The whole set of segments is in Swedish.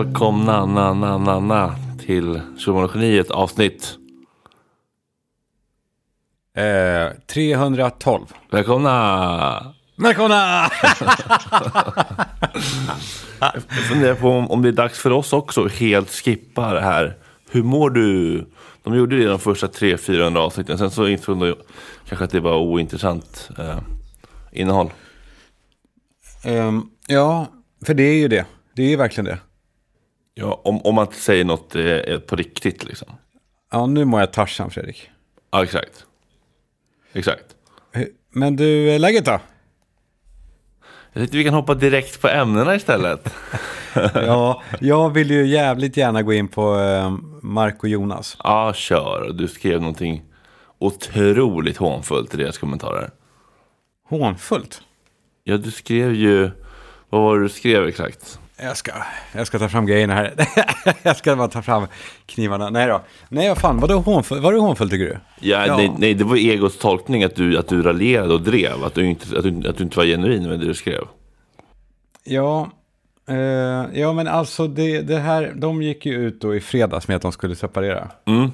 Välkomna na, na, na, na, till Schumann-geniet avsnitt. Eh, 312. Välkomna! Välkomna! Jag funderar på om, om det är dags för oss också att helt skippa det här. Hur mår du? De gjorde det i de första 300-400 avsnitten. Sen så insåg de kanske att det var ointressant eh, innehåll. Ehm, ja, för det är ju det. Det är ju verkligen det. Ja, om, om man säger något eh, på riktigt liksom. Ja, nu mår jag Tarzan, Fredrik. Ja, exakt. Exakt. Eh, Men du, eh, läget då? Jag tänkte vi kan hoppa direkt på ämnena istället. ja, jag vill ju jävligt gärna gå in på eh, Mark och Jonas. Ja, kör. Du skrev någonting otroligt hånfullt i deras kommentarer. Hånfullt. Ja, du skrev ju... Vad var det du skrev exakt? Jag ska, jag ska ta fram grejerna här. jag ska bara ta fram knivarna. Nej då. Nej, vad fan. Vadå hånfullt? Var det hånfullt tycker du? Ja, Ja. Nej, nej, det var egos tolkning att du, att du raljerade och drev. Att du inte, att du, att du inte var genuin med det du skrev. Ja, eh, ja men alltså det, det här, de gick ju ut då i fredags med att de skulle separera. Mm.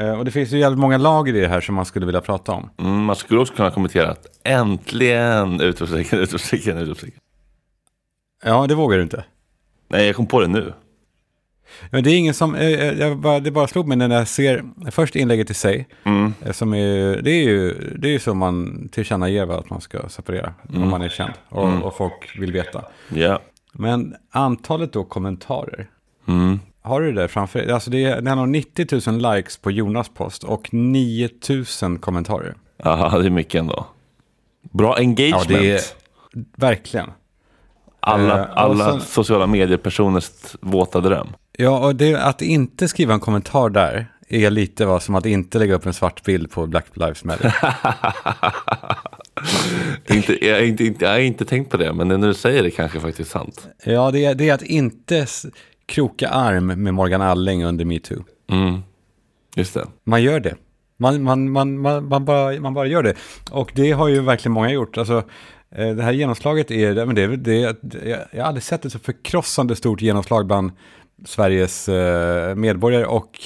Eh, och det finns ju jävligt många lager i det här som man skulle vilja prata om. Mm, man skulle också kunna kommentera att äntligen! Utropstecken, utropstecken, utropstecken. Ja, det vågar du inte. Nej, jag kom på det nu. Men det är ingen som, eh, eh, bara, det bara slog mig när jag ser först inlägget i sig. Mm. eh, Som är, det är ju det är ju så man tillkännager att man ska separera. Mm. Om man är känd och, och folk vill veta. Ja. Men antalet då kommentarer. Mm. Har du det där framför dig? Alltså det är, den har 90 000 likes på Jonas post och 9 000 kommentarer. Aha, det är mycket ändå. Bra engagement. Ja, det är verkligen. Alla, Eh, alla sen- sociala mediepersoners våta dröm. Ja, och det, att inte skriva en kommentar där är lite vad som att inte lägga upp en svart bild på Black Lives Matter. inte, jag, har inte, inte, jag har inte tänkt på det, men när du säger det kanske faktiskt är sant. ja, det är, det är att inte kroka arm med Morgan Alling under metoo. Mm. Just det. Man gör det. Man, man, man, man, man, bara, man bara gör det. Och det har ju verkligen många gjort. Alltså, det här genomslaget är, men det, det, jag har aldrig sett ett så förkrossande stort genomslag bland Sveriges eh, medborgare och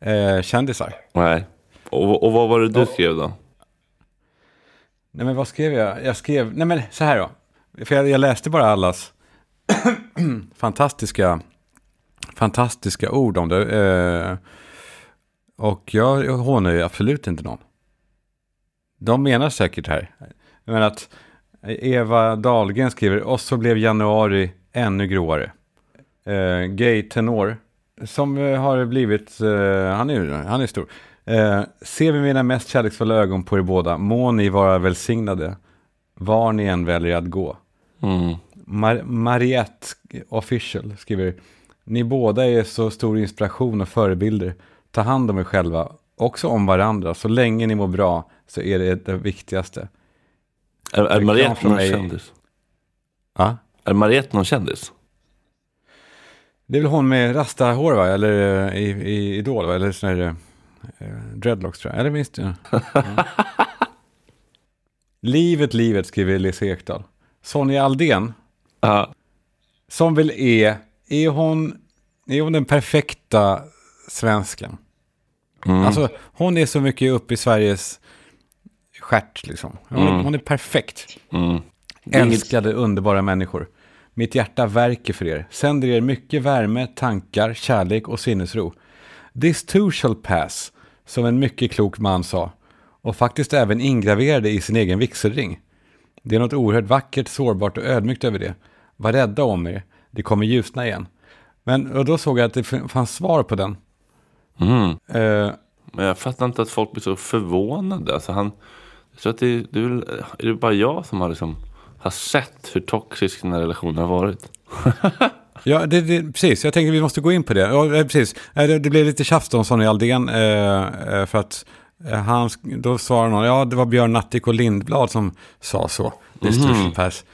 eh, kändisar. Nej. Och, och vad var det du skrev då? Nej men vad skrev jag? Jag skrev, nej men så här då. För jag, jag läste bara allas fantastiska, fantastiska ord om det. Eh, och jag, jag hånar ju absolut inte någon. De menar säkert det här. Men att Eva Dahlgren skriver, och så blev januari ännu gråare. Eh, gay tenor, som eh, har blivit, eh, han, är, han är stor. Eh, ser vi mina mest kärleksfulla ögon på er båda, må ni vara välsignade, var ni än väljer att gå. Mm. Mar- Mariette official skriver, ni båda är så stor inspiration och förebilder. Ta hand om er själva, också om varandra. Så länge ni mår bra så är det det viktigaste. Är, är Mariette någon mig. kändis? Ja? Är Mariette någon kändis? Det är väl hon med rasta hår va? Eller eh, i, i Idol va? Eller sån här eh, dreadlocks tror jag. Eller minst ja. ja. Livet, livet skriver Lise Ekdahl. Sonja Aldén, Ja. som väl är, är hon, är hon den perfekta svensken? Alltså hon är så mycket uppe i Sveriges stjärt liksom. Hon, är- hon är perfekt. Mm. Älskade underbara människor. Mitt hjärta värker för er. Sänder er mycket värme, tankar, kärlek och sinnesro. This too shall pass, som en mycket klok man sa. Och faktiskt även ingraverade i sin egen vigselring. Det är något oerhört vackert, sårbart och ödmjukt över det. Var rädda om er, det kommer ljusna igen. Men och då såg jag att det fanns svar på den. Mm. Men jag fattar inte att folk blir så förvånade. Alltså han, tror att det, det är, väl, är det bara jag som har, liksom, har sett hur toxisk den här relationen har varit? Ja, det, det, precis. Jag tänker vi måste gå in på det. Ja, eh, precis. Eh, Det, det blev lite tjafs om Sonny Aldén eh, eh, för att han, då svarade någon, ja det var Björn Natthik och Lindblad som sa så. This too shall pass.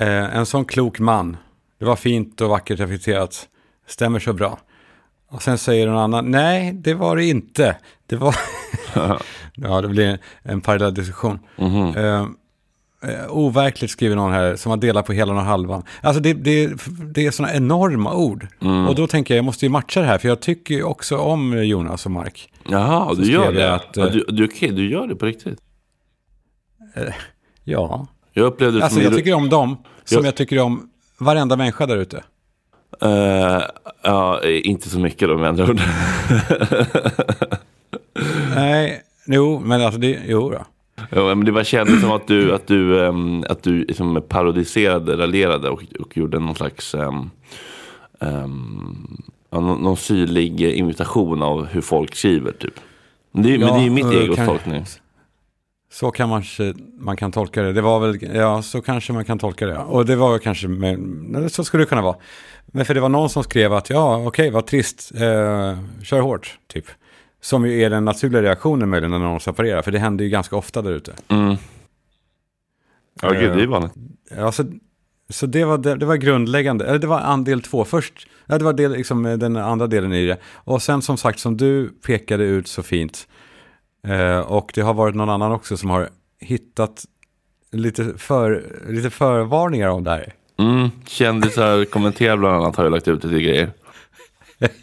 Eh, en sån klok man. Det var fint och vackert reflekterat. Stämmer så bra. Och sen säger någon annan, nej det var det inte. Det var... ja, det blir en parallell diskussion. Eh, Eh, overkligt skriver någon här som har delat på hela och halvan. Alltså det, det, det är sådana enorma ord. Och då tänker jag, jag måste ju matcha det här, för jag tycker ju också om Jonas och Mark. Jaha, du gör det? att, ja, eh, du, du, okej, du gör det på riktigt? Ja, Jag upplevde det alltså som... jag tycker om dem som Jag- jag tycker om varenda människa där ute. Eh, ja, inte så mycket då med andra ord. Nej, jo, men alltså det, jo då. Jo, men det var kändes som att du, att du, ehm, att du liksom parodiserade, raljerade och, och gjorde någon slags um, ja, någon, någon syrlig imitation av hur folk skriver typ. Men det, är- men det är ju mitt kan- tolkning. Så kan man, man kan tolka det. Det var väl, ja, så kanske man kan tolka det. Och det var kanske, med, nej, så skulle det kunna vara. Men för det var någon som skrev att, ja, okej, vad trist, eh, kör hårt, typ. Som ju är den naturliga reaktionen möjligen när någon separerar, för det händer ju ganska ofta där ute. Mm. Ja, gud, det är vanligt. Ja, så, det, var, det, det var grundläggande, eller det var andel två. Först, ja, det var del, liksom, den andra delen i det. Och sen som sagt, som du pekade ut så fint, eh, och det har varit någon annan också som har hittat lite, för, lite förvarningar om det här. Mm. Kändisar kommenterar bland annat har jag lagt ut lite grejer.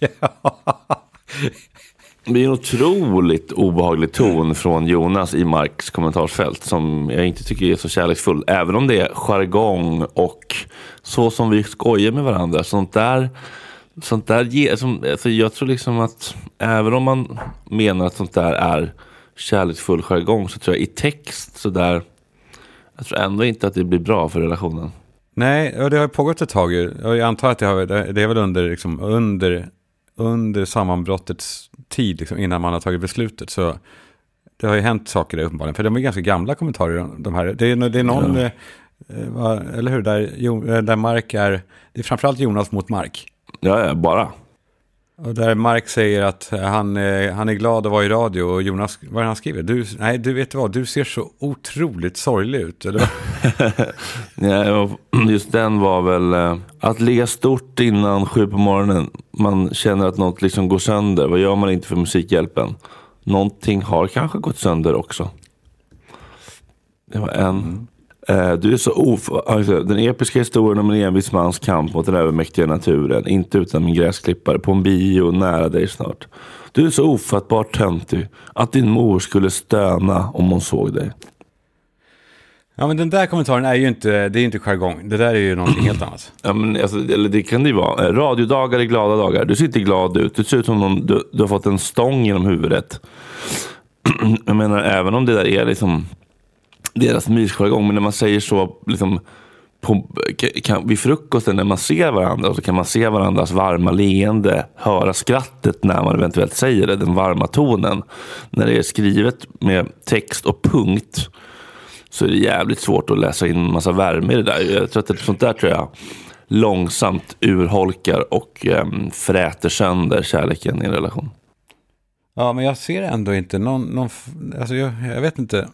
Det är en otroligt obehaglig ton från Jonas i Marks kommentarsfält som jag inte tycker är så kärleksfull. Även om det är jargong och så som vi skojar med varandra. Sånt där, sånt där ger, som, alltså jag tror liksom att även om man menar att sånt där är kärleksfull jargong så tror jag i text så där jag tror ändå inte att det blir bra för relationen. Nej, och det har pågått ett tag. ju. Och jag antar att det, har, det är väl under, liksom, under, under sammanbrottets tid, liksom, innan man har tagit beslutet. Så det har ju hänt saker där uppenbarligen. För de är ganska gamla kommentarer, de här. Det är, det är någon, eh, eh, eller hur, där, eh, där Mark är, det är framförallt Jonas mot Mark. Ja, ja bara. Och där Mark säger att han, eh, han är glad att vara i radio och Jonas, vad är det han skriver? Du, nej, du vet vad, du ser så otroligt sorglig ut. Eller? Ja, just den var väl eh, att ligga stort innan sju på morgonen. Man känner att något liksom går sönder. Vad gör man inte för Musikhjälpen? Någonting har kanske gått sönder också. Det var en. Mm. Du är så of... Den episka historien om en envis mans kamp mot den övermäktiga naturen. Inte utan min gräsklippare. På en bio nära dig snart. Du är så ofattbart töntig att din mor skulle stöna om hon såg dig. Ja, men den där kommentaren är ju inte, det är inte jargong. Det där är ju någonting helt annat. Ja, men alltså, eller det kan det ju vara. Eh, radiodagar är glada dagar. Du ser inte glad ut. Du ser ut som om du, du har fått en stång genom huvudet. Jag menar, även om det där är liksom deras mysjargong. Men när man säger så liksom, på, kan, vid frukosten när man ser varandra så kan man se varandras varma leende, höra skrattet när man eventuellt säger det, den varma tonen. När det är skrivet med text och punkt så är det jävligt svårt att läsa in en massa värme i det där. Jag tror att det, sånt där tror jag långsamt urholkar och um, fräter sönder kärleken i en relation. Ja, men jag ser ändå inte någon, någon alltså jag, jag vet inte.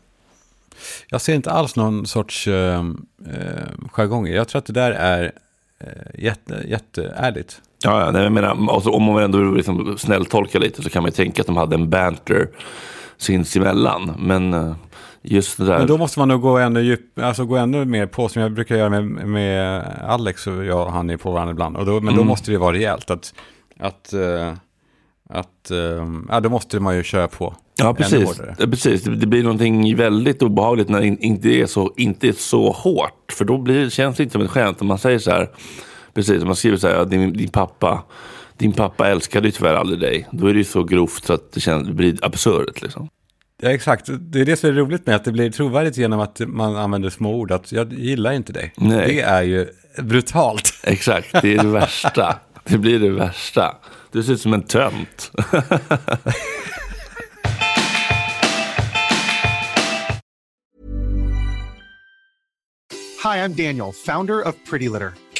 Jag ser inte alls någon sorts eh, eh, jargong. Jag tror att det där är eh, jätte, jätteärligt. Ja, ja, nej, jag menar, alltså, om man ändå liksom snälltolkar lite så kan man ju tänka att de hade en banter sinsemellan. Men eh, just det där. Men då måste man nog gå ännu, djup, alltså gå ännu mer på, som jag brukar göra med, med Alex och jag han är på varandra ibland. Och då, men då måste det vara rejält. Att, att, eh, att, eh, ja, då måste man ju köra på. Ja, precis. Ja, precis. Det det blir någonting väldigt obehagligt när det in- inte är så, inte är så hårt. För då blir, känns det inte som ett skämt. Om man säger så här, precis, om man skriver så här, din, din pappa din pappa älskade ju tyvärr aldrig dig. Då är det ju så grovt så att det, känns, det blir absurt. Liksom. Ja, exakt. Det är det som är roligt med att det blir trovärdigt genom att man använder små ord. Att jag gillar inte dig. Nej. Det är ju brutalt. Exakt, det är det värsta. Det blir det värsta. Du ser ut som en tönt. Hi, I'm Daniel, founder of Pretty Litter.